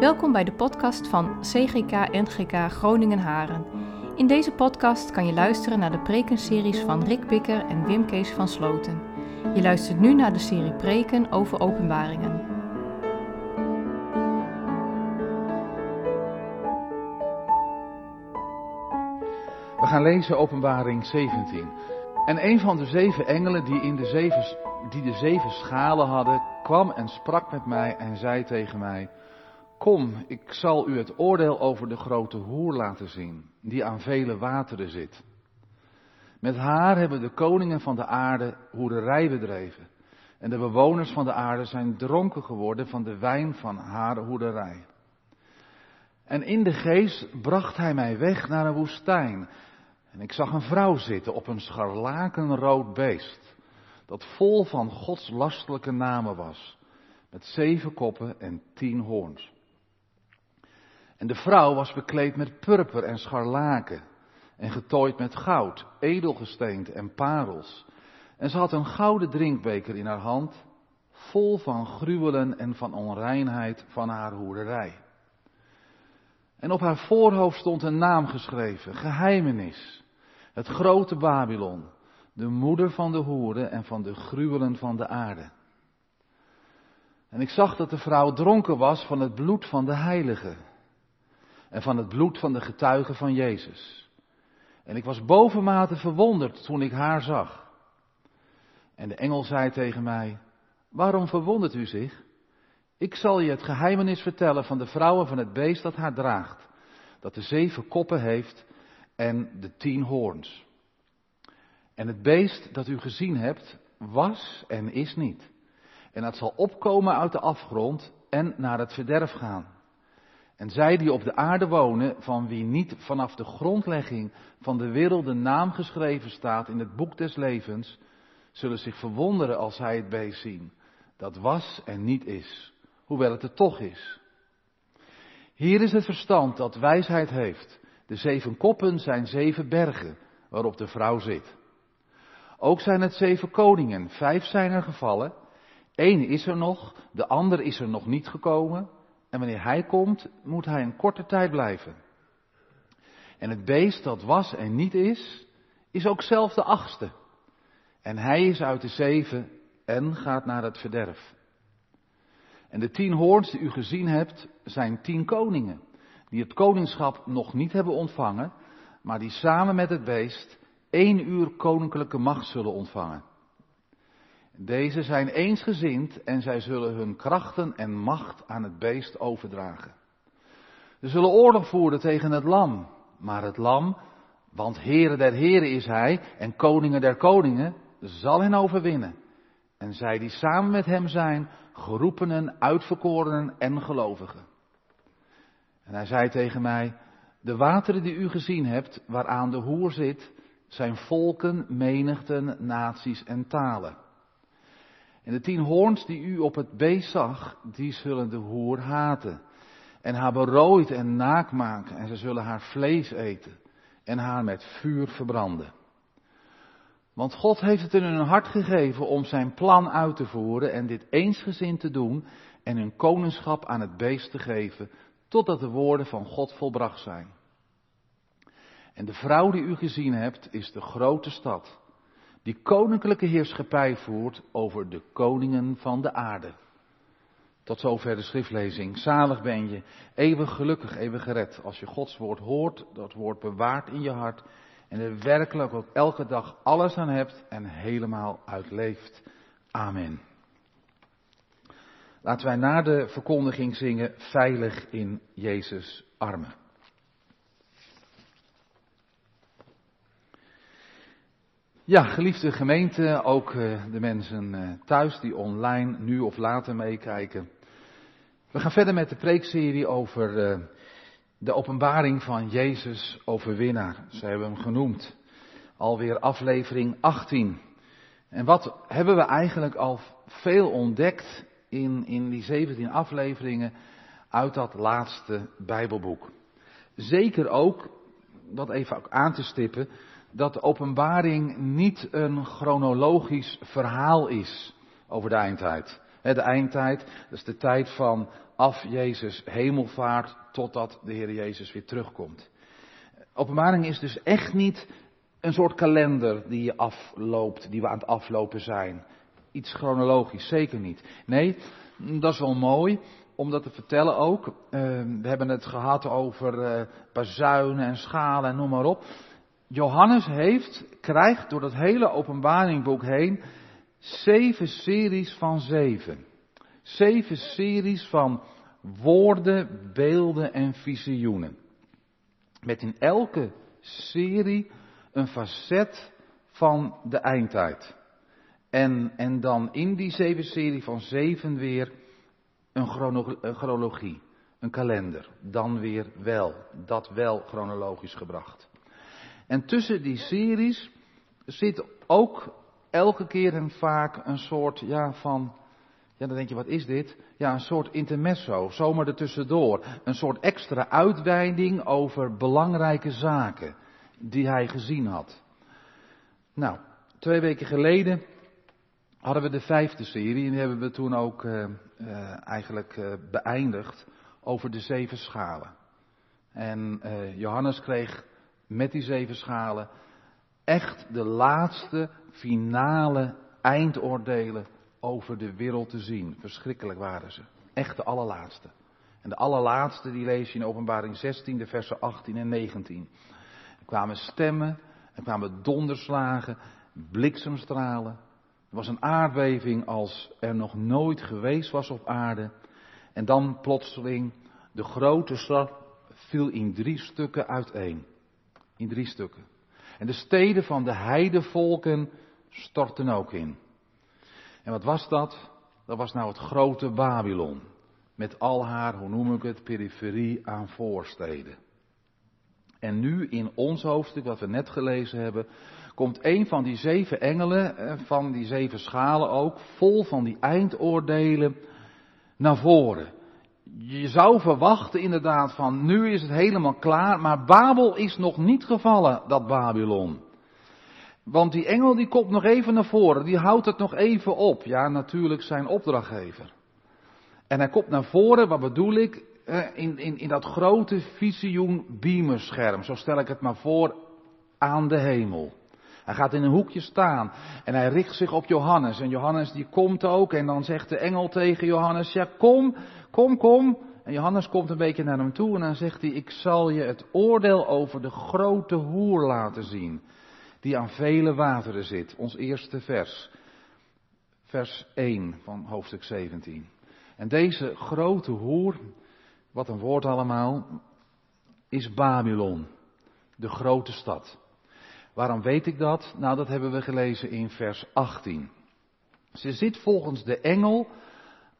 Welkom bij de podcast van CGK NGK Groningen Haren. In deze podcast kan je luisteren naar de prekenseries van Rick Bikker en Wim Kees van Sloten. Je luistert nu naar de serie preken over openbaringen. We gaan lezen Openbaring 17. En een van de zeven engelen die, in de zeven, die de zeven schalen hadden, kwam en sprak met mij en zei tegen mij: Kom, ik zal u het oordeel over de grote hoer laten zien, die aan vele wateren zit. Met haar hebben de koningen van de aarde hoererij bedreven. En de bewoners van de aarde zijn dronken geworden van de wijn van haar hoererij. En in de geest bracht hij mij weg naar een woestijn. En ik zag een vrouw zitten op een scharlakenrood beest, dat vol van Gods lastelijke namen was, met zeven koppen en tien hoorns. En de vrouw was bekleed met purper en scharlaken en getooid met goud, edelgesteente en parels. En ze had een gouden drinkbeker in haar hand, vol van gruwelen en van onreinheid van haar hoerderij. En op haar voorhoofd stond een naam geschreven, geheimenis, het grote Babylon, de moeder van de hoeren en van de gruwelen van de aarde. En ik zag dat de vrouw dronken was van het bloed van de heiligen en van het bloed van de getuigen van Jezus. En ik was bovenmate verwonderd toen ik haar zag. En de engel zei tegen mij, waarom verwondert u zich? Ik zal je het geheimenis vertellen van de vrouwen van het beest dat haar draagt, dat de zeven koppen heeft en de tien hoorns. En het beest dat u gezien hebt, was en is niet. En dat zal opkomen uit de afgrond en naar het verderf gaan. En zij die op de aarde wonen, van wie niet vanaf de grondlegging van de wereld de naam geschreven staat in het boek des levens, zullen zich verwonderen als zij het beest zien. Dat was en niet is, hoewel het er toch is. Hier is het verstand dat wijsheid heeft. De zeven koppen zijn zeven bergen waarop de vrouw zit. Ook zijn het zeven koningen. Vijf zijn er gevallen. Eén is er nog, de ander is er nog niet gekomen. En wanneer hij komt, moet hij een korte tijd blijven. En het beest dat was en niet is, is ook zelf de achtste. En hij is uit de zeven en gaat naar het verderf. En de tien hoorns die u gezien hebt, zijn tien koningen, die het koningschap nog niet hebben ontvangen, maar die samen met het beest één uur koninklijke macht zullen ontvangen. Deze zijn eensgezind en zij zullen hun krachten en macht aan het beest overdragen. Ze zullen oorlog voeren tegen het lam, maar het lam, want Heere der Heren is hij en koningen der koningen, zal hen overwinnen. En zij die samen met hem zijn, geroepenen, uitverkorenen en gelovigen. En hij zei tegen mij, de wateren die u gezien hebt, waaraan de hoer zit, zijn volken, menigten, naties en talen. En de tien hoorns die u op het beest zag, die zullen de hoer haten. En haar berooid en naak maken. En ze zullen haar vlees eten. En haar met vuur verbranden. Want God heeft het in hun hart gegeven om zijn plan uit te voeren en dit eensgezind te doen en hun koningschap aan het beest te geven, totdat de woorden van God volbracht zijn. En de vrouw die u gezien hebt, is de grote stad die koninklijke heerschappij voert over de koningen van de aarde. Tot zover de schriftlezing. Zalig ben je, eeuwig gelukkig, eeuwig gered. Als je Gods woord hoort, dat woord bewaart in je hart en er werkelijk ook elke dag alles aan hebt en helemaal uitleeft. Amen. Laten wij na de verkondiging zingen, veilig in Jezus' armen. Ja, geliefde gemeente, ook uh, de mensen uh, thuis die online nu of later meekijken. We gaan verder met de preekserie over uh, de openbaring van Jezus overwinnaar. Ze hebben hem genoemd. Alweer aflevering 18. En wat hebben we eigenlijk al veel ontdekt in, in die 17 afleveringen uit dat laatste Bijbelboek. Zeker ook, wat even aan te stippen, dat de openbaring niet een chronologisch verhaal is over de eindtijd. De eindtijd, dat is de tijd van af Jezus hemelvaart totdat de Heer Jezus weer terugkomt. Openbaring is dus echt niet een soort kalender die je afloopt, die we aan het aflopen zijn. Iets chronologisch, zeker niet. Nee, dat is wel mooi om dat te vertellen ook. Ehm, we hebben het gehad over uh, bazuinen en schalen en noem maar op. Johannes heeft, krijgt door dat hele openbaringboek heen zeven series van zeven. Zeven series van woorden, beelden en visioenen. Met in elke serie een facet van de eindtijd. En, en dan in die zeven serie van zeven weer een, chronologie, een kalender. Dan weer wel, dat wel chronologisch gebracht. En tussen die series zit ook elke keer en vaak een soort ja, van ja, dan denk je, wat is dit? Ja, een soort intermezzo, zomaar ertussendoor. Een soort extra uitweiding over belangrijke zaken die hij gezien had. Nou, twee weken geleden hadden we de vijfde serie en die hebben we toen ook uh, uh, eigenlijk uh, beëindigd over de zeven schalen. En Johannes kreeg met die zeven schalen echt de laatste finale eindoordelen over de wereld te zien. Verschrikkelijk waren ze. Echt de allerlaatste. En de allerlaatste die lees je in openbaring 16, de versen 18 en 19. Er kwamen stemmen, er kwamen donderslagen, bliksemstralen. Er was een aardbeving als er nog nooit geweest was op aarde. En dan plotseling, de grote stad viel in drie stukken uiteen. In drie stukken. En de steden van de heidevolken stortten ook in. En wat was dat? Dat was nou het grote Babylon. Met al haar, hoe noem ik het, periferie aan voorsteden. En nu in ons hoofdstuk, wat we net gelezen hebben, komt een van die zeven engelen, eh, van die zeven schalen ook, vol van die eindoordelen, naar voren. Je zou verwachten inderdaad van, nu is het helemaal klaar, maar Babel is nog niet gevallen, dat Babylon. Want die engel die komt nog even naar voren, die houdt het nog even op. Ja, natuurlijk zijn opdrachtgever. En hij komt naar voren, wat bedoel ik? In, in, in dat grote visioen beamerscherm, zo stel ik het maar voor, aan de hemel. Hij gaat in een hoekje staan en hij richt zich op Johannes. En Johannes die komt ook en dan zegt de engel tegen Johannes, ja kom, kom, kom. En Johannes komt een beetje naar hem toe en dan zegt hij, ik zal je het oordeel over de grote hoer laten zien die aan vele wateren zit. Ons eerste vers. Vers 1 van hoofdstuk 17. En deze grote hoer, wat een woord allemaal, is Babylon, de grote stad. Waarom weet ik dat? Nou, dat hebben we gelezen in vers 18. Ze zit volgens de engel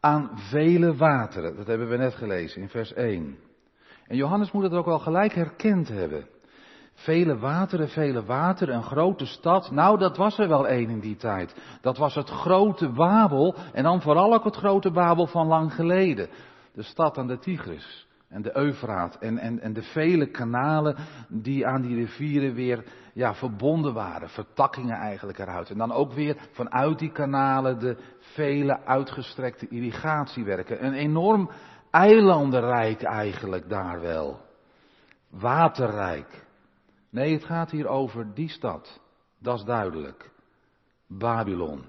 aan vele wateren. Dat hebben we net gelezen in vers 1. En Johannes moet het ook wel gelijk herkend hebben. Vele wateren, vele wateren, een grote stad. Nou, dat was er wel één in die tijd. Dat was het grote Babel en dan vooral ook het grote Babel van lang geleden. De stad aan de Tigris en de Eufraat en, en, en de vele kanalen die aan die rivieren weer ja, verbonden waren. Vertakkingen eigenlijk eruit. En dan ook weer vanuit die kanalen de vele uitgestrekte irrigatiewerken. Een enorm eilandenrijk eigenlijk daar wel. Waterrijk. Nee, het gaat hier over die stad. Dat is duidelijk. Babylon.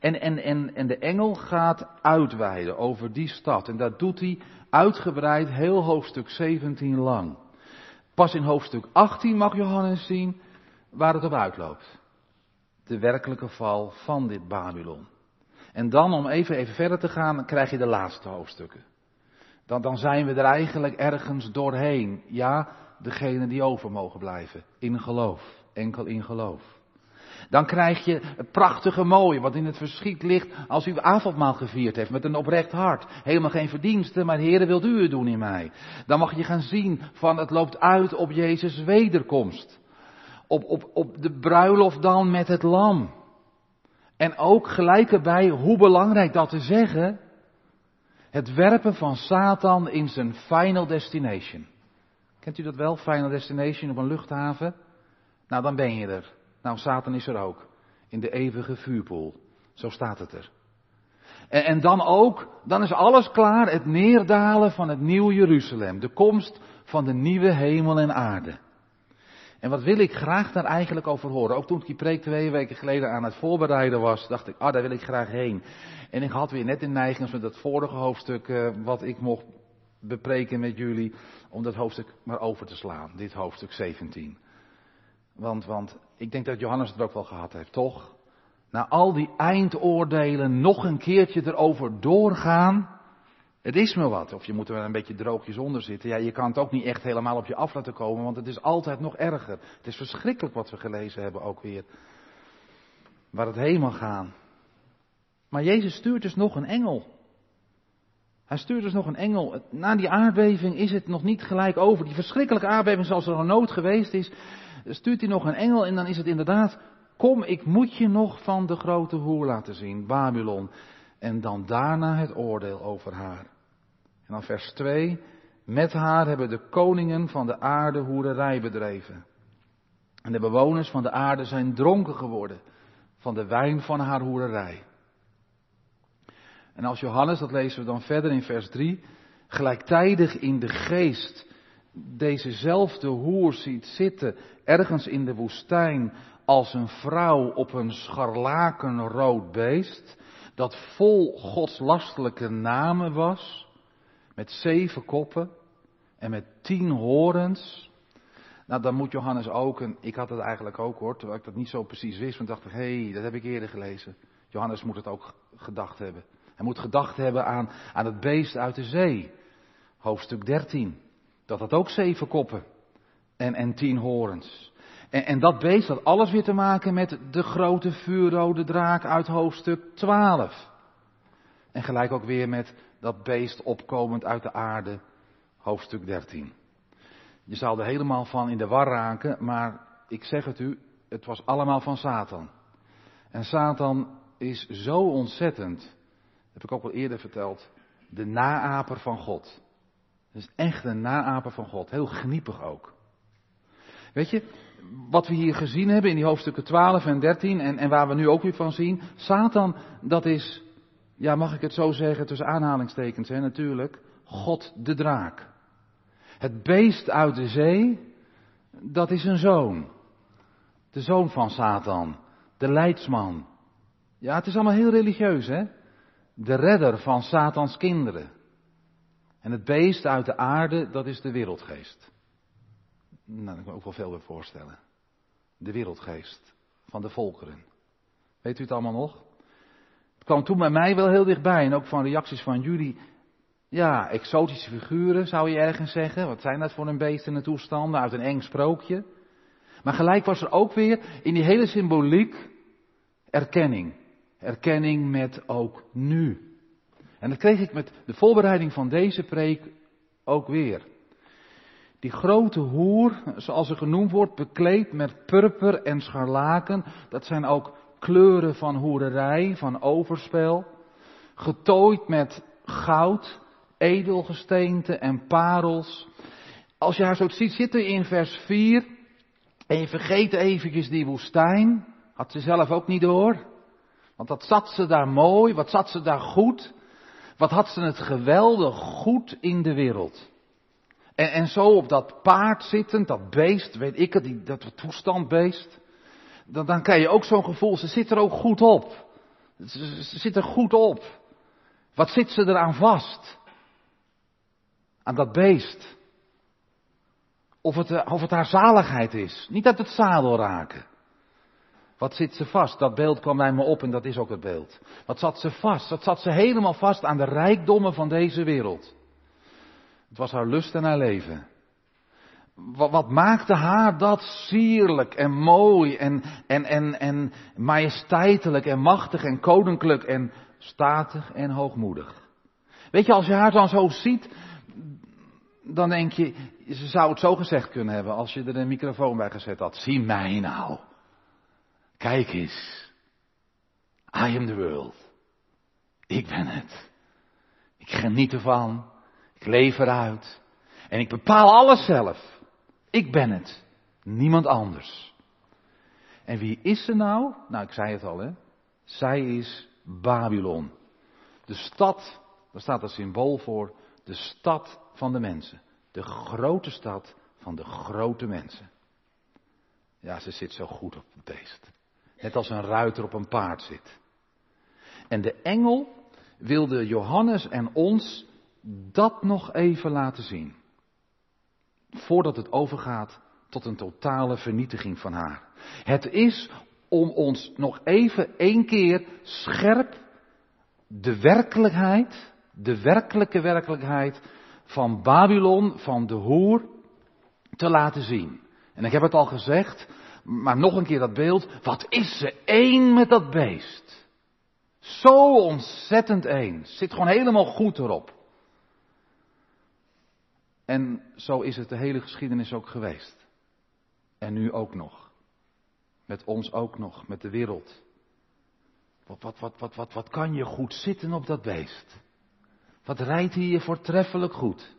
En, en, en, en de engel gaat uitweiden over die stad. En dat doet hij uitgebreid heel hoofdstuk 17 lang. Pas in hoofdstuk 18 mag Johannes zien waar het op uitloopt. De werkelijke val van dit Babylon. En dan, om even, even verder te gaan, krijg je de laatste hoofdstukken. Dan, dan zijn we er eigenlijk ergens doorheen. Ja, degene die over mogen blijven. In geloof. Enkel in geloof. Dan krijg je het prachtige mooie wat in het verschiet ligt als u avondmaal gevierd heeft met een oprecht hart. Helemaal geen verdiensten, maar Heere wilt u het doen in mij. Dan mag je gaan zien van het loopt uit op Jezus wederkomst. Op, op, op de bruiloft dan met het lam. En ook gelijk erbij, hoe belangrijk dat te zeggen, het werpen van Satan in zijn final destination. Kent u dat wel? Final destination op een luchthaven? Nou, dan ben je er. Nou, Satan is er ook. In de eeuwige vuurpoel. Zo staat het er. En, en dan ook, dan is alles klaar, het neerdalen van het nieuwe Jeruzalem. De komst van de nieuwe hemel en aarde. En wat wil ik graag daar eigenlijk over horen? Ook toen ik die preek twee weken geleden aan het voorbereiden was, dacht ik, ah, daar wil ik graag heen. En ik had weer net in neiging met dat vorige hoofdstuk, uh, wat ik mocht bepreken met jullie, om dat hoofdstuk maar over te slaan. Dit hoofdstuk 17. Want, want ik denk dat Johannes het ook wel gehad heeft, toch? Na al die eindoordelen nog een keertje erover doorgaan. Het is me wat. Of je moet er een beetje droogjes onder zitten. Ja, je kan het ook niet echt helemaal op je af laten komen, want het is altijd nog erger. Het is verschrikkelijk wat we gelezen hebben ook weer. Waar het heen mag gaan. Maar Jezus stuurt dus nog een engel. Hij stuurt dus nog een engel. Na die aardbeving is het nog niet gelijk over. Die verschrikkelijke aardbeving zoals er een nood geweest is. Stuurt hij nog een engel en dan is het inderdaad. Kom, ik moet je nog van de grote hoer laten zien, Babylon. En dan daarna het oordeel over haar. En dan vers 2. Met haar hebben de koningen van de aarde hoererij bedreven. En de bewoners van de aarde zijn dronken geworden van de wijn van haar hoererij. En als Johannes, dat lezen we dan verder in vers 3, gelijktijdig in de geest dezezelfde hoer ziet zitten ergens in de woestijn als een vrouw op een scharlakenrood beest, dat vol godslastelijke namen was, met zeven koppen en met tien horens. Nou, dan moet Johannes ook, ik had het eigenlijk ook hoor, terwijl ik dat niet zo precies wist, want dacht ik, hé, hey, dat heb ik eerder gelezen. Johannes moet het ook gedacht hebben. Hij moet gedacht hebben aan, aan het beest uit de zee. Hoofdstuk 13. Dat had ook zeven koppen en, en tien horens. En, en dat beest had alles weer te maken met de grote vuurrode draak uit hoofdstuk 12. En gelijk ook weer met dat beest opkomend uit de aarde, hoofdstuk 13. Je zou er helemaal van in de war raken, maar ik zeg het u, het was allemaal van Satan. En Satan is zo ontzettend heb ik ook al eerder verteld, de naaper van God. Dat is echt een naaper van God, heel gniepig ook. Weet je, wat we hier gezien hebben in die hoofdstukken 12 en 13 en, en waar we nu ook weer van zien, Satan, dat is, ja mag ik het zo zeggen, tussen aanhalingstekens hè, natuurlijk, God de draak. Het beest uit de zee, dat is een zoon. De zoon van Satan, de leidsman. Ja, het is allemaal heel religieus, hè? de redder van Satans kinderen. En het beest uit de aarde, dat is de wereldgeest. Nou, dat kan ik me ook wel veel bij voorstellen. De wereldgeest van de volkeren. Weet u het allemaal nog? Het kwam toen bij mij wel heel dichtbij en ook van reacties van jullie. Ja, exotische figuren zou je ergens zeggen. Wat zijn dat voor een beesten en toestanden uit een eng sprookje? Maar gelijk was er ook weer in die hele symboliek erkenning erkenning met ook nu. En dat kreeg ik met de voorbereiding van deze preek ook weer. Die grote hoer, zoals ze genoemd wordt, bekleed met purper en scharlaken, dat zijn ook kleuren van hoererij, van overspel, getooid met goud, edelgesteente en parels. Als je haar zo ziet zitten in vers 4, en je vergeet eventjes die woestijn, had ze zelf ook niet door. Want wat zat ze daar mooi, wat zat ze daar goed, wat had ze het geweldig goed in de wereld. En, en zo op dat paard zittend, dat beest, weet ik het, dat toestandbeest, dan, dan krijg je ook zo'n gevoel, ze zit er ook goed op. Ze, zit er goed op. Wat zit ze eraan vast? Aan dat beest. Of het, of het haar zaligheid is. Niet uit het zadel raken. Wat zit ze vast? Dat beeld kwam bij me op en dat is ook het beeld. Wat zat ze vast? Wat zat ze helemaal vast aan de rijkdommen van deze wereld? Het was haar lust en haar leven. Wat, wat maakte haar dat sierlijk en mooi en, en, en, en majesteitelijk en machtig en koninklijk en statig en hoogmoedig? Weet je, als je haar dan zo ziet, dan denk je, ze zou het zo gezegd kunnen hebben als je er een microfoon bij gezet had. Zie mij nou. Kijk eens. I am the world. Ik ben het. Ik geniet ervan. Ik leef eruit. En ik bepaal alles zelf. Ik ben het. Niemand anders. En wie is ze nou? Nou, ik zei het al, hè. Zij is Babylon. De stad, daar staat een symbool voor, de stad van de mensen. De grote stad van de grote mensen. Ja, ze zit zo goed op het beest. Net als een ruiter op een paard zit. En de engel wilde Johannes en ons dat nog even laten zien. Voordat het overgaat tot een totale vernietiging van haar. Het is om ons nog even één keer scherp de werkelijkheid, de werkelijke werkelijkheid van Babylon, van de hoer, te laten zien. En ik heb het al gezegd, maar nog een keer dat beeld. Wat is ze één met dat beest? Zo ontzettend één. Zit gewoon helemaal goed erop. En zo is het de hele geschiedenis ook geweest. En nu ook nog. Met ons ook nog, met de wereld. Wat, wat, wat, wat, wat, kan je goed zitten op dat beest? Wat rijdt hij je voortreffelijk goed?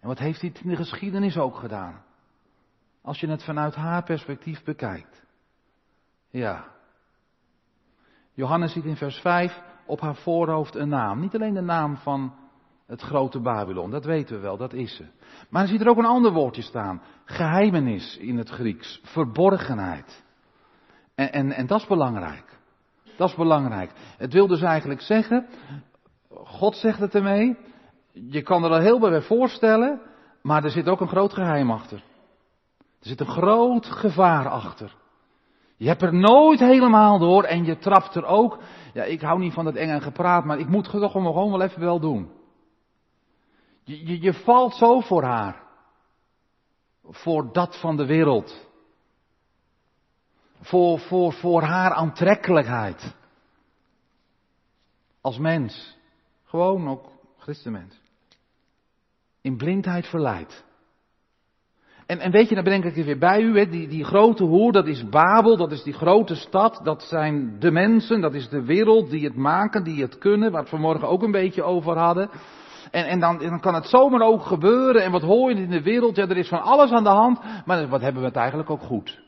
En wat heeft hij in de geschiedenis ook gedaan? Als je het vanuit haar perspectief bekijkt. Ja. Johannes ziet in vers 5 op haar voorhoofd een naam. Niet alleen de naam van het grote Babylon, dat weten we wel, dat is ze. Maar er ziet er ook een ander woordje staan. Geheimenis in het Grieks. Verborgenheid. En, en, en dat is belangrijk. Dat is belangrijk. Het wil dus eigenlijk zeggen, God zegt het ermee, je kan er al heel bij voorstellen, maar er zit ook een groot geheim achter. Er zit een groot gevaar achter. Je hebt er nooit helemaal door en je trapt er ook. Ja, ik hou niet van dat enge gepraat, maar ik moet het toch gewoon wel even wel doen. Je, je, je valt zo voor haar. Voor dat van de wereld. Voor, voor, voor haar aantrekkelijkheid. Als mens. Gewoon ook christenmens. In blindheid verleid. En, en weet je, dan breng ik het weer bij u, hè, die, die grote hoer, dat is Babel, dat is die grote stad, dat zijn de mensen, dat is de wereld die het maken, die het kunnen, waar we vanmorgen ook een beetje over hadden. En, en, dan, dan kan het zomaar ook gebeuren, en wat hoor je in de wereld, ja, er is van alles aan de hand, maar wat hebben we het eigenlijk ook goed?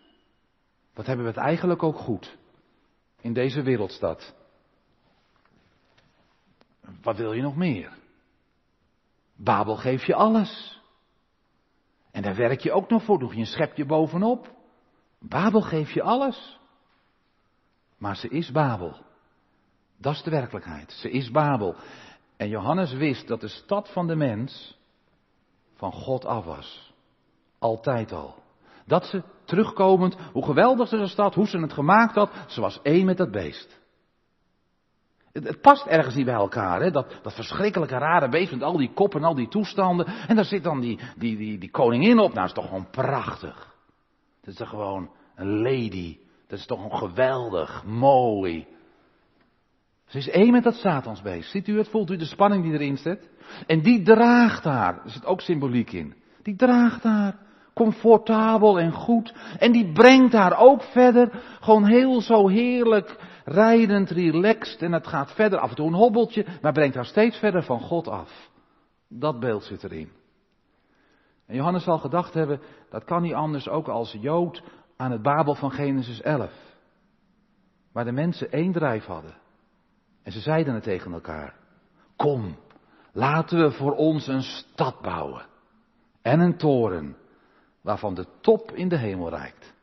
Wat hebben we het eigenlijk ook goed? In deze wereldstad. Wat wil je nog meer? Babel geeft je alles. En daar werk je ook nog voor, doe je een schepje bovenop. Babel geeft je alles. Maar ze is Babel. Dat is de werkelijkheid. Ze is Babel. En Johannes wist dat de stad van de mens van God af was. Altijd al. Dat ze terugkomend, hoe geweldig ze de stad, hoe ze het gemaakt had, ze was één met dat beest. Het, past ergens niet bij elkaar, hè? Dat, dat verschrikkelijke rare beest met al die koppen en al die toestanden. En daar zit dan die, die, die, die koningin op. Nou, is toch gewoon prachtig. Dat is toch gewoon een lady. Dat is toch gewoon geweldig, mooi. Ze is één met dat Satansbeest. Ziet u het? Voelt u de spanning die erin zit? En die draagt haar. Er zit ook symboliek in. Die draagt haar. Comfortabel en goed. En die brengt haar ook verder. Gewoon heel zo heerlijk rijdend, relaxed en het gaat verder, af en toe een hobbeltje, maar brengt haar steeds verder van God af. Dat beeld zit erin. En Johannes zal gedacht hebben, dat kan niet anders ook als Jood aan het Babel van Genesis 11. Waar de mensen één drijf hadden. En ze zeiden het tegen elkaar. Kom, laten we voor ons een stad bouwen. En een toren, waarvan de top in de hemel reikt.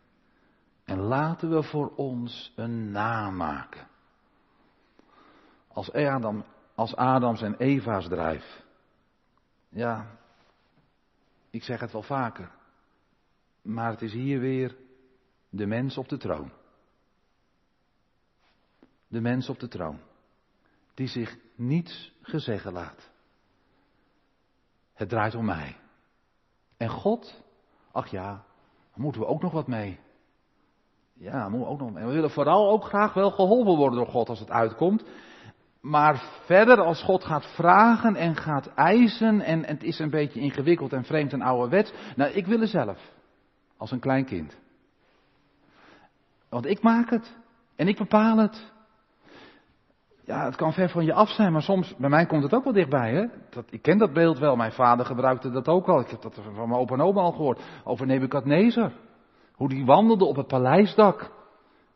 En laten we voor ons een naam maken. Als, Adam, als Adams en Eva's drijf. Ja, ik zeg het wel vaker. Maar het is hier weer de mens op de troon. De mens op de troon. Die zich niets gezeggen laat. Het draait om mij. En God, ach ja, daar moeten we ook nog wat mee. Ja, moet ook nog. En we willen vooral ook graag wel geholpen worden door God als het uitkomt. Maar verder, als God gaat vragen en gaat eisen, en, het is een beetje ingewikkeld en vreemd en ouderwets. Nou, ik wil er zelf. Als een klein kind. Want ik maak het. En ik bepaal het. Ja, het kan ver van je af zijn, maar soms, bij mij komt het ook wel dichtbij, hè. Dat, ik ken dat beeld wel, mijn vader gebruikte dat ook al. Ik heb dat van mijn opa en oma al gehoord. Over Nebukadnezar. Hoe die wandelde op het paleisdak.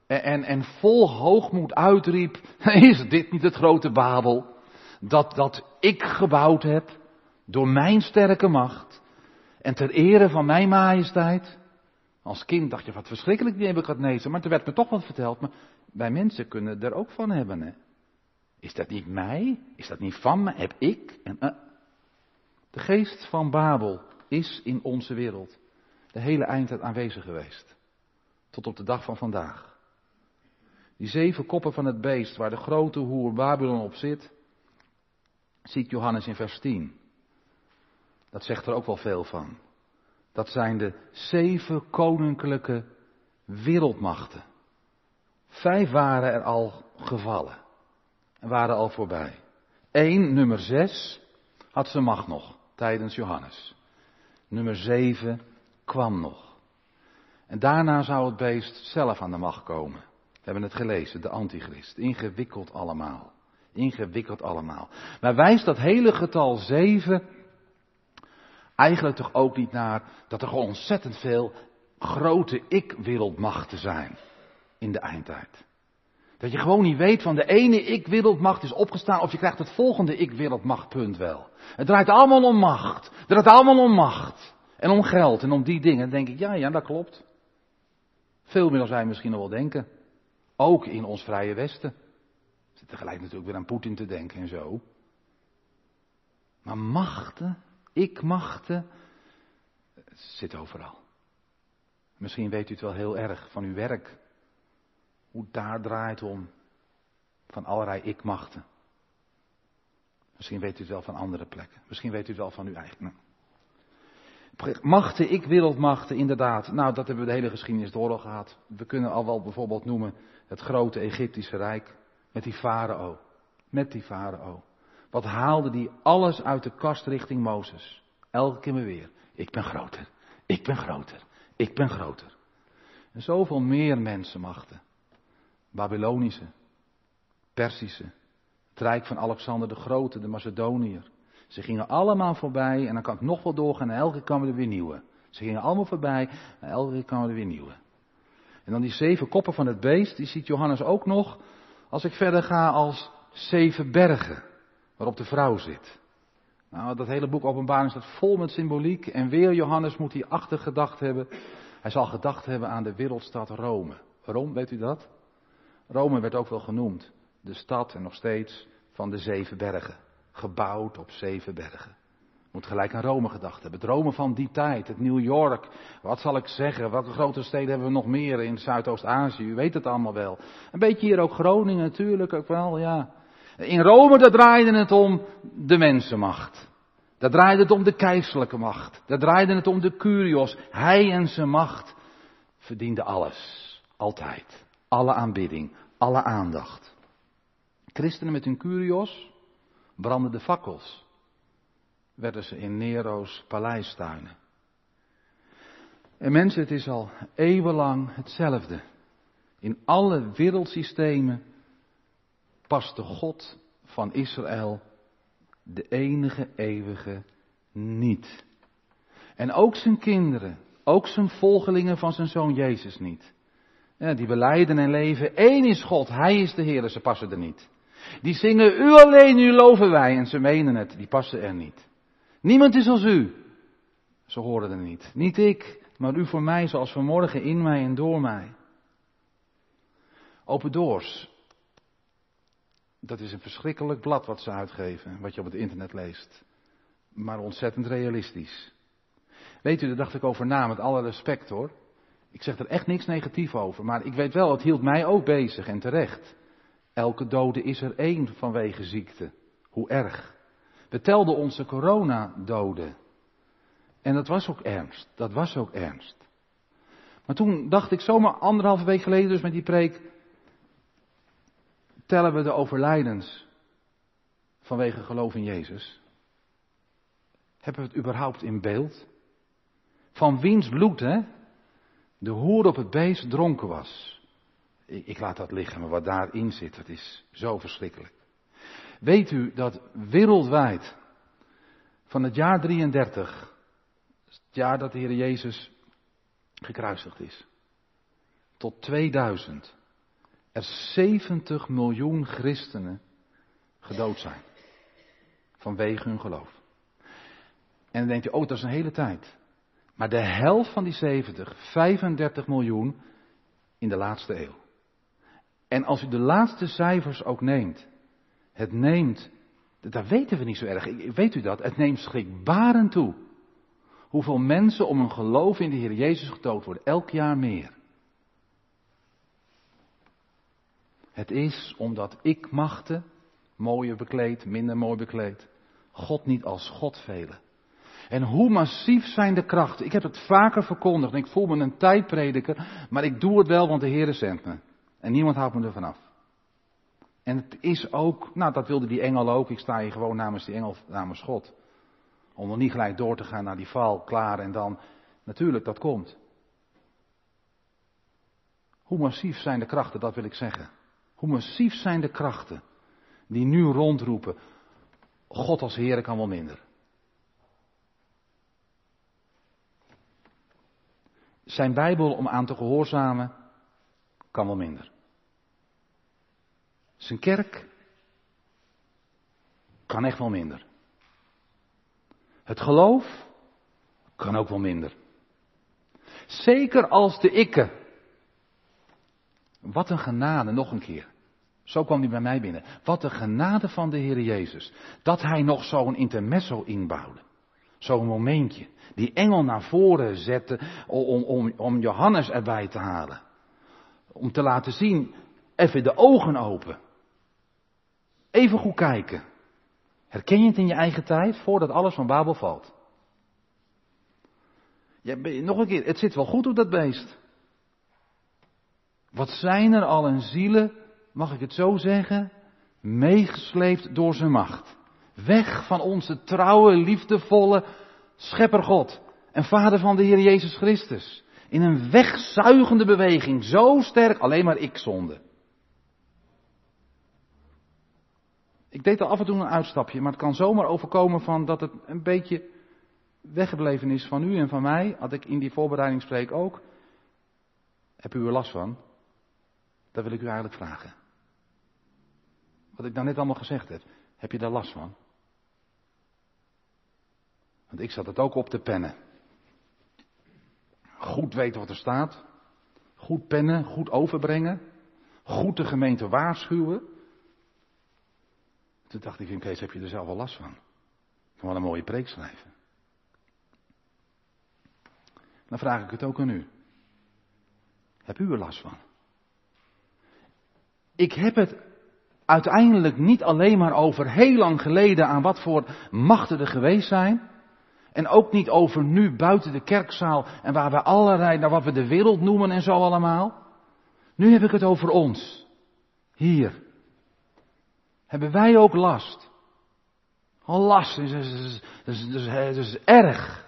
En, en, en vol hoogmoed uitriep, is dit niet het grote Babel? dat dat ik gebouwd heb door mijn sterke macht en ter ere van mijn majesteit. Als kind dacht je, wat verschrikkelijk die Nebuchadnezzar, maar er werd me toch wat verteld. Maar wij mensen kunnen er ook van hebben. Hè? Is dat niet mij? Is dat niet van mij? Heb ik? En, uh. De geest van Babel is in onze wereld de hele eindtijd aanwezig geweest. Tot op de dag van vandaag. Die zeven koppen van het beest waar de grote hoer Babylon op zit, ziet Johannes in vers 10. Dat zegt er ook wel veel van. Dat zijn de zeven koninklijke wereldmachten. Vijf waren er al gevallen en waren al voorbij. Eén, nummer zes, had zijn macht nog tijdens Johannes. Nummer zeven kwam nog. En daarna zou het beest zelf aan de macht komen. We hebben het gelezen, de antichrist. Ingewikkeld allemaal. Ingewikkeld allemaal. Maar wijst dat hele getal zeven eigenlijk toch ook niet naar dat er ontzettend veel grote ik-wereldmachten zijn in de eindtijd. Dat je gewoon niet weet van de ene ik-wereldmacht is opgestaan of je krijgt het volgende ik-wereldmachtpunt wel. Het draait allemaal om macht. Het draait allemaal om macht. En om geld en om die dingen. Denk ik, ja, ja, dat klopt. Veel meer dan wij misschien nog wel denken. Ook in ons vrije Westen. Zit tegelijk natuurlijk weer aan Poetin te denken en zo. Maar machten, ik-machten, het zit overal. Misschien weet u het wel heel erg van uw werk. Hoe daar draait om. Van allerlei ik-machten. Misschien weet u het wel van andere plekken. Misschien weet u het wel van uw eigen. Machten, ik wereldmachten, inderdaad. Nou, dat hebben we de hele geschiedenis door gehad. We kunnen al wel bijvoorbeeld noemen het grote Egyptische Rijk. Met die farao. Met die farao. Wat haalde die alles uit de kast richting Mozes? Elke keer weer. Ik ben groter. Ik ben groter. Ik ben groter. En zoveel meer mensenmachten. Babylonische, Persische, het rijk van Alexander de Grote, de Macedoniër. Ze gingen allemaal voorbij en dan kan ik nog wel doorgaan en elke keer kwamen er weer nieuwe. Ze gingen allemaal voorbij en elke keer kwamen er weer nieuwe. En dan die zeven koppen van het beest, die ziet Johannes ook nog als ik verder ga als zeven bergen waarop de vrouw zit. Nou, dat hele boek Openbaring staat vol met symboliek en weer Johannes moet hij achtergedacht hebben. Hij zal gedacht hebben aan de wereldstad Rome. Waarom, weet u dat? Rome werd ook wel genoemd de stad en nog steeds van de zeven bergen. Gebouwd op zeven bergen. Moet gelijk aan Rome gedacht hebben. Het Rome van die tijd, het New York. Wat zal ik zeggen? Welke grote steden hebben we nog meer in Zuidoost-Azië? U weet het allemaal wel. Een beetje hier ook Groningen natuurlijk ook wel, ja. In Rome, daar draaide het om de mensenmacht. Daar draaide het om de keizerlijke macht. Daar draaide het om de curios. Hij en zijn macht verdiende alles. Altijd. Alle aanbidding. Alle aandacht. Christenen met hun curios brandden de fakkels. Werden ze in Nero's paleistuinen. En mensen, het is al eeuwenlang hetzelfde. In alle wereldsystemen past de God van Israël, de enige eeuwige, niet. En ook zijn kinderen, ook zijn volgelingen van zijn zoon Jezus niet. Ja, die beleiden en leven, één is God, Hij is de Heer, ze passen er niet. Die zingen, u alleen, u loven wij, en ze menen het, die passen er niet. Niemand is als u. Ze horen er niet. Niet ik, maar u voor mij, zoals vanmorgen in mij en door mij. Open Doors. Dat is een verschrikkelijk blad wat ze uitgeven, wat je op het internet leest. Maar ontzettend realistisch. Weet u, daar dacht ik over na, met alle respect hoor. Ik zeg er echt niks negatief over, maar ik weet wel, het hield mij ook bezig en terecht. Elke dode is er één vanwege ziekte. Hoe erg. We telden onze coronadoden. En dat was ook ernst. Dat was ook ernst. Maar toen dacht ik zomaar anderhalve week geleden dus met die preek. Tellen we de overlijdens vanwege geloof in Jezus? Hebben we het überhaupt in beeld? Van wiens bloed, hè? De hoer op het beest dronken was ik, ik laat dat liggen, maar wat daarin zit, dat is zo verschrikkelijk. Weet u dat wereldwijd van het jaar 33, het jaar dat de Heer Jezus gekruisigd is, tot 2000 er 70 miljoen christenen gedood zijn. Vanwege hun geloof. En dan denk je, oh, dat is een hele tijd. Maar de helft van die 70, 35 miljoen in de laatste eeuw. En als u de laatste cijfers ook neemt, het neemt, dat weten we niet zo erg, weet u dat? Het neemt schrikbarend toe. Hoeveel mensen om hun geloof in de Heer Jezus gedood worden, elk jaar meer. Het is omdat ik machten, mooier bekleed, minder mooi bekleed, God niet als God velen. En hoe massief zijn de krachten. Ik heb het vaker verkondigd en ik voel me een tijdprediker, maar ik doe het wel, want de Heer zendt me. En niemand houdt me ervan af. En het is ook, nou dat wilde die engel ook, ik sta hier gewoon namens die engel, namens God. Om nog niet gelijk door te gaan naar die val, klaar en dan, natuurlijk dat komt. Hoe massief zijn de krachten, dat wil ik zeggen. Hoe massief zijn de krachten die nu rondroepen, God als Heer kan wel minder. Zijn Bijbel om aan te gehoorzamen kan wel minder. Zijn kerk kan echt wel minder. Het geloof kan ook wel minder. Zeker als de ikke. Wat een genade, nog een keer. Zo kwam hij bij mij binnen. Wat een genade van de Heer Jezus. Dat hij nog zo'n intermezzo inbouwde. Zo'n momentje. Die engel naar voren zette om, om, om Johannes erbij te halen. Om te laten zien, even de ogen open. Even goed kijken. Herken je het in je eigen tijd voordat alles van Babel valt? Ja, nog een keer, het zit wel goed op dat beest. Wat zijn er al een zielen, mag ik het zo zeggen, meegesleept door zijn macht. Weg van onze trouwe, liefdevolle schepper God en vader van de Heer Jezus Christus. In een wegzuigende beweging, zo sterk, alleen maar ik zonde. Ik deed al af en toe een uitstapje, maar het kan zomaar overkomen van dat het een beetje weggebleven is van u en van mij. Had ik in die voorbereiding spreek ook. Heb u er last van? Dat wil ik u eigenlijk vragen. Wat ik nou net allemaal gezegd heb, heb je daar last van? Want ik zat het ook op te pennen. Goed weten wat er staat. Goed pennen, goed overbrengen. Goed de gemeente waarschuwen. Toen dacht ik, in Kees, heb je er zelf wel last van? Ik kan wel een mooie preek schrijven. Dan vraag ik het ook aan u. Heb u er last van? Ik heb het uiteindelijk niet alleen maar over heel lang geleden aan wat voor machten er geweest zijn. En ook niet over nu buiten de kerkzaal en waar we allerlei, naar wat we de wereld noemen en zo allemaal. Nu heb ik het over ons. Hier. Hebben wij ook last? Al last, dat is, dat is, dat is erg.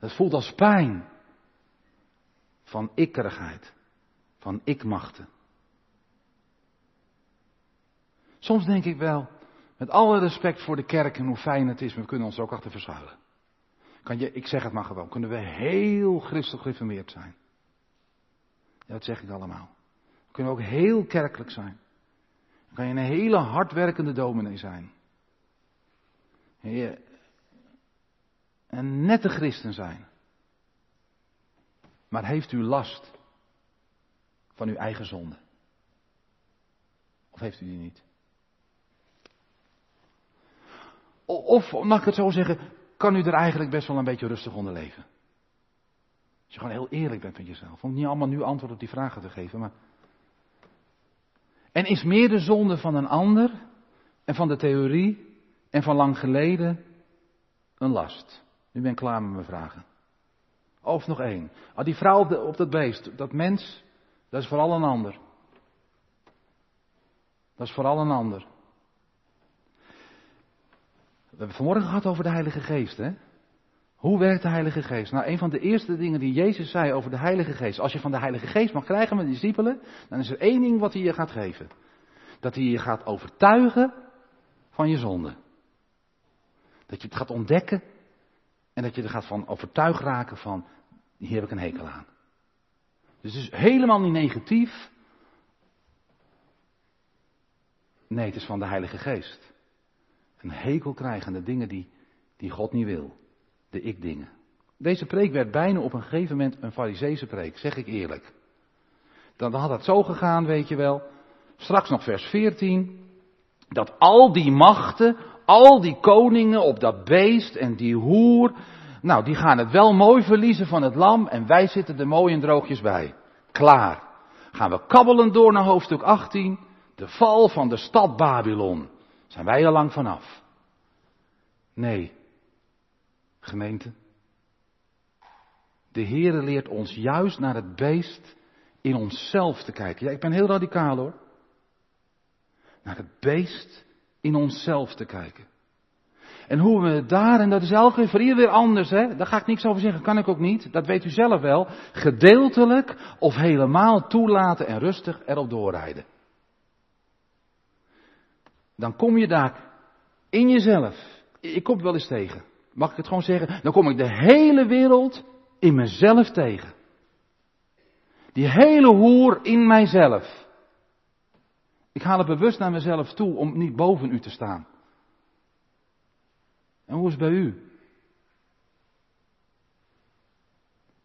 Dat voelt als pijn. Van ikkerigheid. Van ikmachten. Soms denk ik wel, met alle respect voor de kerk en hoe fijn het is, we kunnen ons ook achter verschuilen. Kan je, ik zeg het maar gewoon, kunnen we heel christelijk gereformeerd zijn. Ja, dat zeg ik allemaal. Kunnen we ook heel kerkelijk zijn. Dan kan je een hele hardwerkende dominee zijn. Je een nette christen zijn. Maar heeft u last van uw eigen zonde? Of heeft u die niet? Of, mag ik het zo zeggen, kan u er eigenlijk best wel een beetje rustig onder leven? Als je gewoon heel eerlijk bent met jezelf. Om niet allemaal nu antwoord op die vragen te geven, maar. En is meer de zonde van een ander en van de theorie en van lang geleden een last? Nu ben ik klaar met mijn vragen. Of nog één. Ah, die vrouw op, op dat beest, dat mens, dat is vooral een ander. Dat is vooral een ander. We hebben vanmorgen gehad over de Heilige Geest, hè? Hoe werkt de Heilige Geest? Nou, een van de eerste dingen die Jezus zei over de Heilige Geest. Als je van de Heilige Geest mag krijgen met de discipelen, dan is er één ding wat hij je gaat geven. Dat hij je gaat overtuigen van je zonde. Dat je het gaat ontdekken en dat je er gaat van overtuigd raken van, hier heb ik een hekel aan. Dus het is helemaal niet negatief. Nee, het is van de Heilige Geest. Een hekel krijgen de dingen die, die God niet wil. De ik-dingen. Deze preek werd bijna op een gegeven moment een fariseese preek, zeg ik eerlijk. Dan had het zo gegaan, weet je wel. Straks nog vers 14. Dat al die machten, al die koningen op dat beest en die hoer. Nou, die gaan het wel mooi verliezen van het lam en wij zitten er mooi en droogjes bij. Klaar. Gaan we kabbelen door naar hoofdstuk 18. De val van de stad Babylon. Zijn wij er lang vanaf? Nee. Gemeente. De Heere leert ons juist naar het beest in onszelf te kijken. Ja, ik ben heel radicaal hoor. Naar het beest in onszelf te kijken. En hoe we daar, en dat is elke voor ieder weer anders, hè? daar ga ik niks over zeggen, kan ik ook niet, dat weet u zelf wel, gedeeltelijk of helemaal toelaten en rustig erop doorrijden. Dan kom je daar in jezelf, ik kom het wel eens tegen, mag ik het gewoon zeggen, dan kom ik de hele wereld in mezelf tegen. Die hele hoer in mijzelf. Ik haal het bewust naar mezelf toe om niet boven u te staan. En hoe is het bij u?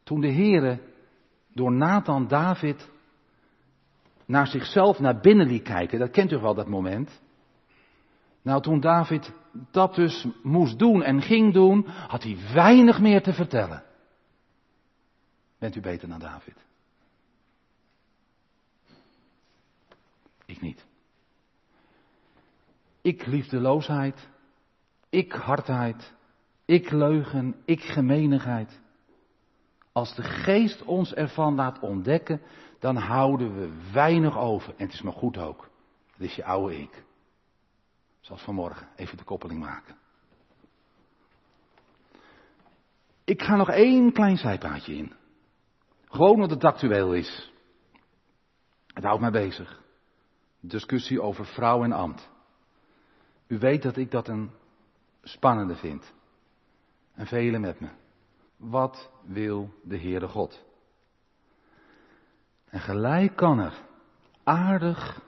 Toen de Heere door Nathan David naar zichzelf naar binnen liet kijken, dat kent u wel dat moment. Nou, toen David dat dus moest doen en ging doen, had hij weinig meer te vertellen. Bent u beter dan David? Ik niet. Ik liefdeloosheid, ik hardheid, ik leugen, ik gemenigheid. Als de geest ons ervan laat ontdekken, dan houden we weinig over. En het is maar goed ook. Dat is je oude ik. Zoals vanmorgen, even de koppeling maken. Ik ga nog één klein zijpaadje in. Gewoon omdat het actueel is. Het houdt mij bezig. Discussie over vrouw en ambt. U weet dat ik dat een spannende vind. En velen met me. Wat wil de Heere God? En gelijk kan er aardig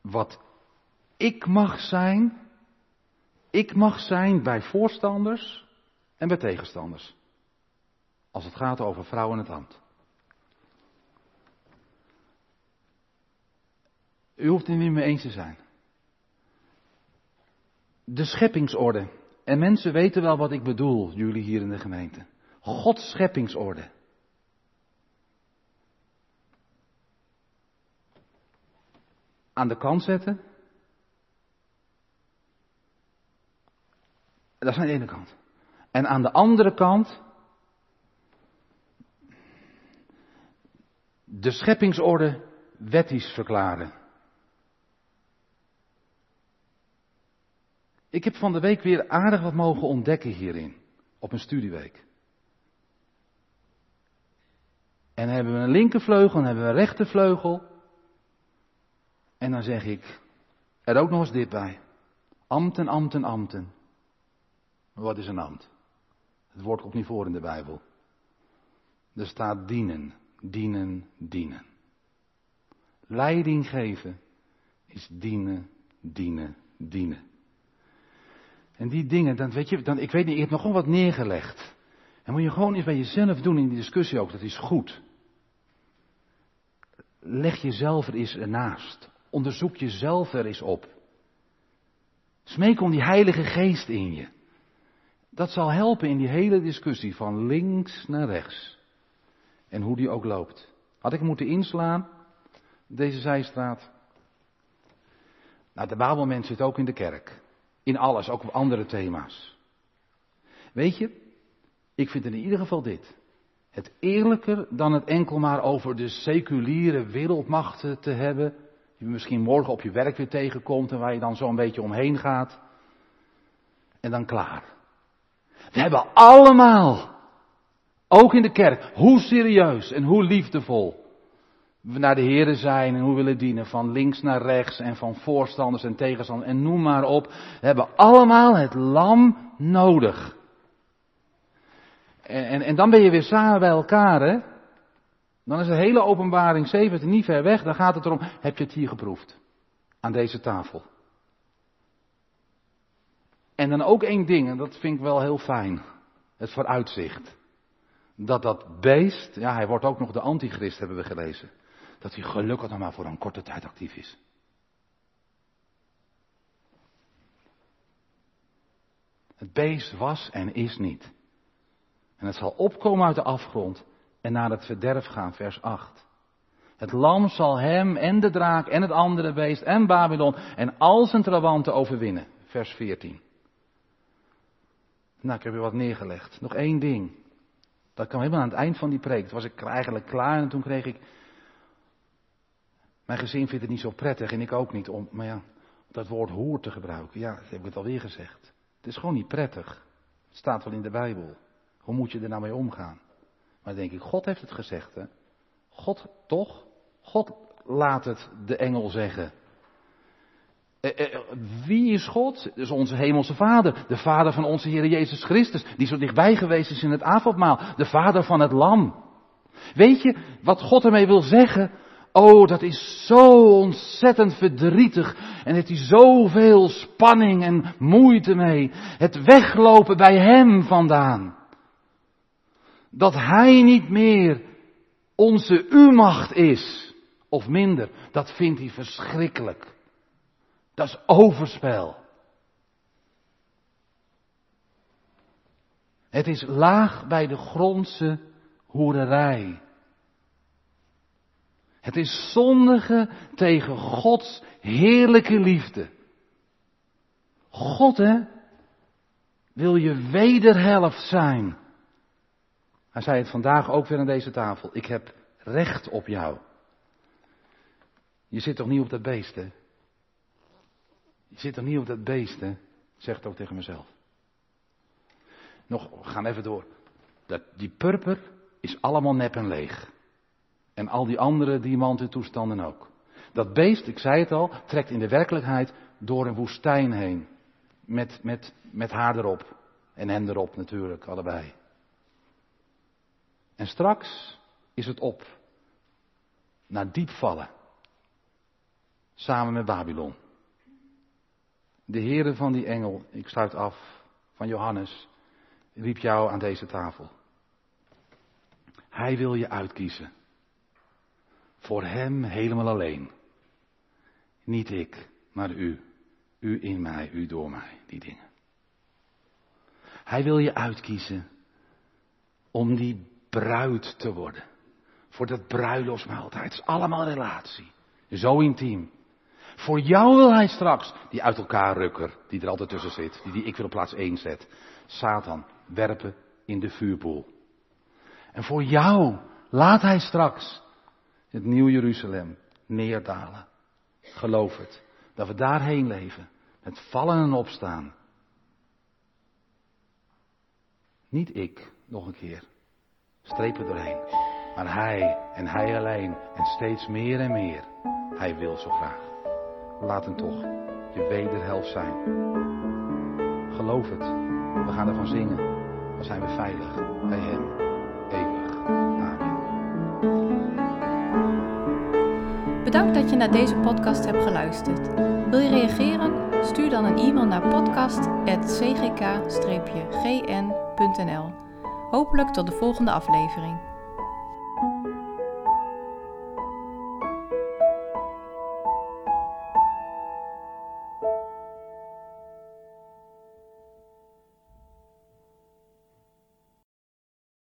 wat ik mag zijn, ik mag zijn bij voorstanders en bij tegenstanders. Als het gaat over vrouw en het ambt. U hoeft het niet mee eens te zijn. De scheppingsorde. En mensen weten wel wat ik bedoel, jullie hier in de gemeente. Gods scheppingsorde. Aan de kant zetten. Dat is aan de ene kant. En aan de andere kant de scheppingsorde wettisch verklaren. Ik heb van de week weer aardig wat mogen ontdekken hierin, op een studieweek. En hebben we een linkervleugel en hebben we een rechtervleugel. En dan zeg ik er ook nog eens dit bij. Amten, ambten, ambten. Wat is een ambt? Het woord komt niet voor in de Bijbel. Er staat dienen, dienen, dienen. Leiding geven is dienen, dienen, dienen. En die dingen, dan weet je, dan, ik weet niet, je hebt nog gewoon wat neergelegd. En moet je gewoon eens bij jezelf doen in die discussie ook, dat is goed. Leg jezelf er eens ernaast. Onderzoek jezelf er eens op. Smeek om die Heilige Geest in je. Dat zal helpen in die hele discussie van links naar rechts. En hoe die ook loopt. Had ik moeten inslaan, deze zijstraat? Nou, de Babelmens zit ook in de kerk. In alles, ook op andere thema's. Weet je, ik vind in ieder geval dit. Het eerlijker dan het enkel maar over de seculiere wereldmachten te hebben. Die je misschien morgen op je werk weer tegenkomt en waar je dan zo een beetje omheen gaat. En dan klaar. We hebben allemaal, ook in de kerk, hoe serieus en hoe liefdevol we naar de Here zijn en hoe we willen dienen. Van links naar rechts en van voorstanders en tegenstanders en noem maar op. We hebben allemaal het lam nodig. En, en, en dan ben je weer samen bij elkaar, hè? Dan is de hele openbaring 17 niet ver weg. Dan gaat het erom, heb je het hier geproefd? Aan deze tafel. En dan ook één ding, en dat vind ik wel heel fijn. Het vooruitzicht. Dat dat beest, ja hij wordt ook nog de antichrist hebben we gelezen. Dat hij gelukkig nog maar voor een korte tijd actief is. Het beest was en is niet. En het zal opkomen uit de afgrond en naar het verderf gaan, vers 8. Het lam zal hem en de draak en het andere beest en Babylon en al zijn trawanten overwinnen, vers 14. Nou, ik heb je wat neergelegd. Nog één ding. Dat kwam helemaal aan het eind van die preek. Toen was ik eigenlijk klaar en toen kreeg ik. Mijn gezin vindt het niet zo prettig en ik ook niet om, maar ja, dat woord hoer te gebruiken. Ja, dat heb ik het alweer gezegd. Het is gewoon niet prettig. Het staat wel in de Bijbel. Hoe moet je er nou mee omgaan? Maar denk ik, God heeft het gezegd, hè? God, toch? God laat het de engel zeggen. Eh, eh, wie is God? Dat is onze hemelse Vader. De Vader van onze Heer Jezus Christus. Die zo dichtbij geweest is in het avondmaal. De Vader van het Lam. Weet je wat God ermee wil zeggen? Oh, dat is zo ontzettend verdrietig. En heeft hij zoveel spanning en moeite mee. Het weglopen bij Hem vandaan. Dat Hij niet meer onze U-macht is. Of minder. Dat vindt hij verschrikkelijk. Dat is overspel. Het is laag bij de grondse hoererij. Het is zondige tegen Gods heerlijke liefde. God, hè, wil je wederhelft zijn. Hij zei het vandaag ook weer aan deze tafel. Ik heb recht op jou. Je zit toch niet op dat beest, hè? Je zit toch niet op dat beest, hè? Zeg het ook tegen mezelf. Nog, we gaan even door. Dat, die purper is allemaal nep en leeg. En al die andere diamanten toestanden ook. Dat beest, ik zei het al, trekt in de werkelijkheid door een woestijn heen. Met, met, met haar erop. En hen erop natuurlijk, allebei. En straks is het op. Naar diep vallen. Samen met Babylon. De Heere van die engel, ik sluit af, van Johannes, riep jou aan deze tafel. Hij wil je uitkiezen. Voor hem helemaal alleen. Niet ik, maar u. U in mij, u door mij, die dingen. Hij wil je uitkiezen om die bruid te worden. Voor dat bruiloftsmaaltijd. Het is allemaal relatie. Zo intiem. Voor jou wil hij straks, die uit elkaar rukker, die er altijd tussen zit, die, die ik wil op plaats 1 zet, Satan werpen in de vuurpoel. En voor jou laat hij straks het nieuw Jeruzalem neerdalen. Geloof het, dat we daarheen leven, met vallen en opstaan. Niet ik, nog een keer, strepen doorheen, maar hij en hij alleen en steeds meer en meer. Hij wil zo graag. Laat hem toch je wederhelft zijn. Geloof het. We gaan ervan zingen. Dan zijn we veilig bij hem. Eeuwig. Amen. Bedankt dat je naar deze podcast hebt geluisterd. Wil je reageren? Stuur dan een e-mail naar podcast.cgk-gn.nl. Hopelijk tot de volgende aflevering.